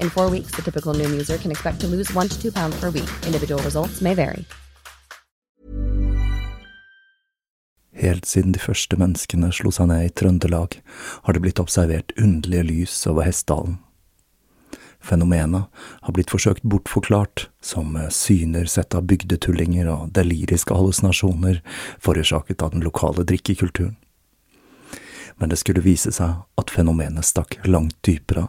In four weeks, the typical new user can expect to lose one to two pounds per week. Individual results may vary. Helt siden de første menneskene slo seg ned i Trøndelag, har det blitt observert underlige lys over Hessdalen. Fenomenet har blitt forsøkt bortforklart som syner sett av bygdetullinger og deliriske hallusinasjoner forårsaket av den lokale drikkekulturen. Men det skulle vise seg at fenomenet stakk langt dypere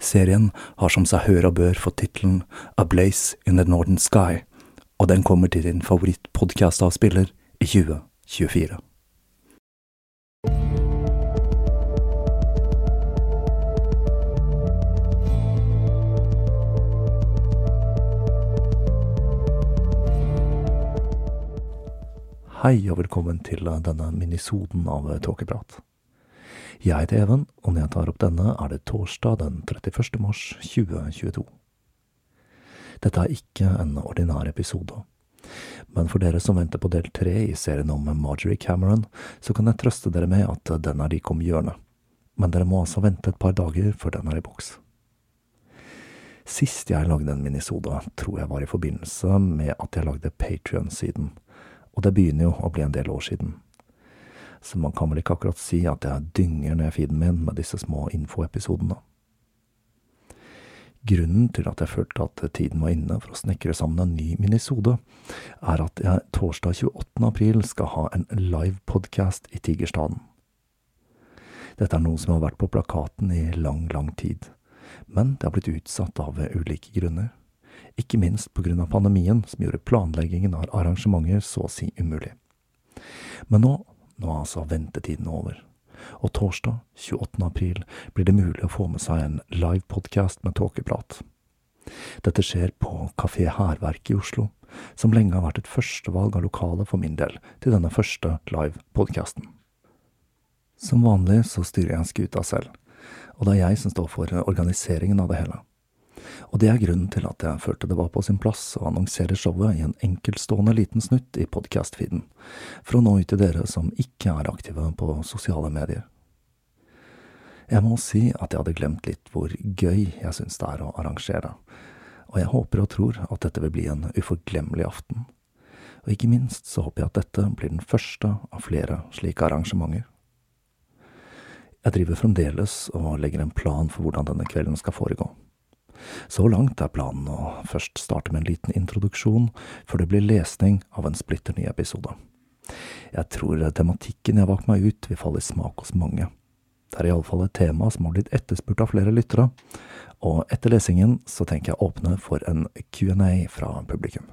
Serien har som seg hør og bør fått tittelen A Blaze in the Northern Sky, og den kommer til din favorittpodkastavspiller i 2024. Hei og velkommen til denne minisoden av Tåkeprat. Jeg heter Even, og når jeg tar opp denne, er det torsdag den 31. mars 2022. Dette er ikke en ordinær episode, men for dere som venter på del tre i serien om Marjorie Cameron, så kan jeg trøste dere med at den er like om hjørnet, men dere må altså vente et par dager før den er i boks. Sist jeg lagde en minisode, tror jeg var i forbindelse med at jeg lagde Patrion-siden, og det begynner jo å bli en del år siden så man kan vel ikke akkurat si at jeg dynger ned feeden min med disse små infoepisodene. Grunnen til at jeg følte at tiden var inne for å snekre sammen en ny minisode, er at jeg torsdag 28. april skal ha en live podcast i Tigerstaden. Dette er noe som har vært på plakaten i lang, lang tid, men det har blitt utsatt av ulike grunner. Ikke minst på grunn av pandemien, som gjorde planleggingen av arrangementer så å si umulig. Men nå nå er altså ventetiden over, og torsdag 28. april blir det mulig å få med seg en live podcast med tåkeprat. Dette skjer på Kafé Hærverk i Oslo, som lenge har vært et førstevalg av lokale for min del til denne første live podcasten. Som vanlig så styrer jeg skuta selv, og det er jeg som står for organiseringen av det hele og det er grunnen til at jeg følte det var på sin plass å annonsere showet i en enkeltstående liten snutt i podcast-feeden, for å nå ut til dere som ikke er aktive på sosiale medier. Jeg må si at jeg hadde glemt litt hvor gøy jeg syns det er å arrangere, og jeg håper og tror at dette vil bli en uforglemmelig aften. Og ikke minst så håper jeg at dette blir den første av flere slike arrangementer. Jeg driver fremdeles og legger en plan for hvordan denne kvelden skal foregå. Så langt er planen å først starte med en liten introduksjon, før det blir lesning av en splitter ny episode. Jeg tror tematikken jeg valgte meg ut, vil falle i smak hos mange. Det er iallfall et tema som har blitt etterspurt av flere lyttere, og etter lesingen så tenker jeg å åpne for en Q&A fra publikum.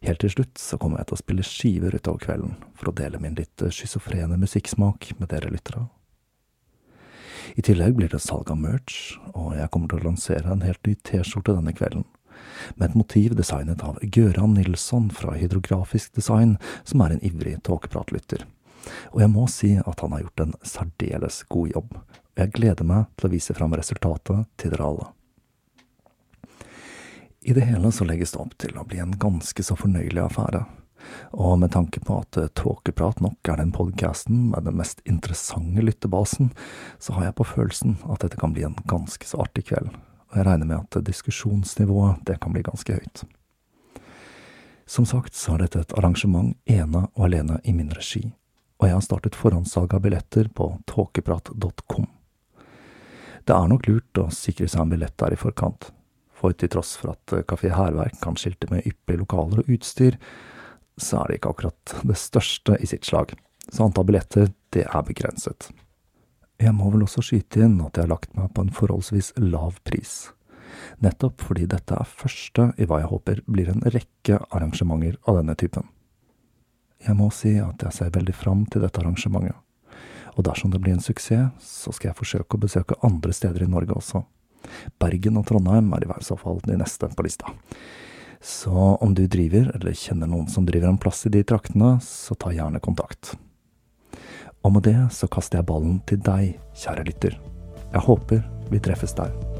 Helt til slutt så kommer jeg til å spille skiver utover kvelden, for å dele min litt schizofrene musikksmak med dere lyttere. I tillegg blir det salg av merch, og jeg kommer til å lansere en helt ny T-skjorte denne kvelden, med et motiv designet av Gøran Nilsson fra Hydrografisk Design, som er en ivrig tåkepratlytter. Og jeg må si at han har gjort en særdeles god jobb, jeg gleder meg til å vise fram resultatet til dere alle. I det hele så legges det opp til å bli en ganske så fornøyelig affære, og med tanke på at Tåkeprat nok er den podkasten med den mest interessante lyttebasen, så har jeg på følelsen at dette kan bli en ganske så artig kveld, og jeg regner med at diskusjonsnivået det kan bli ganske høyt. Som sagt så er dette et arrangement ene og alene i min regi, og jeg har startet forhåndssalg av billetter på tåkeprat.com. Det er nok lurt å sikre seg en billett der i forkant, for til tross for at Kafé Hærverk kan skilte med ypperlige lokaler og utstyr, så er det ikke akkurat det største i sitt slag, så antall billetter, det er begrenset. Jeg må vel også skyte inn at jeg har lagt meg på en forholdsvis lav pris, nettopp fordi dette er første i hva jeg håper blir en rekke arrangementer av denne typen. Jeg må si at jeg ser veldig fram til dette arrangementet, og dersom det blir en suksess, så skal jeg forsøke å besøke andre steder i Norge også. Bergen og Trondheim er i hvert fall de neste på lista. Så om du driver, eller kjenner noen som driver en plass i de traktene, så ta gjerne kontakt. Og med det så kaster jeg ballen til deg, kjære lytter. Jeg håper vi treffes der.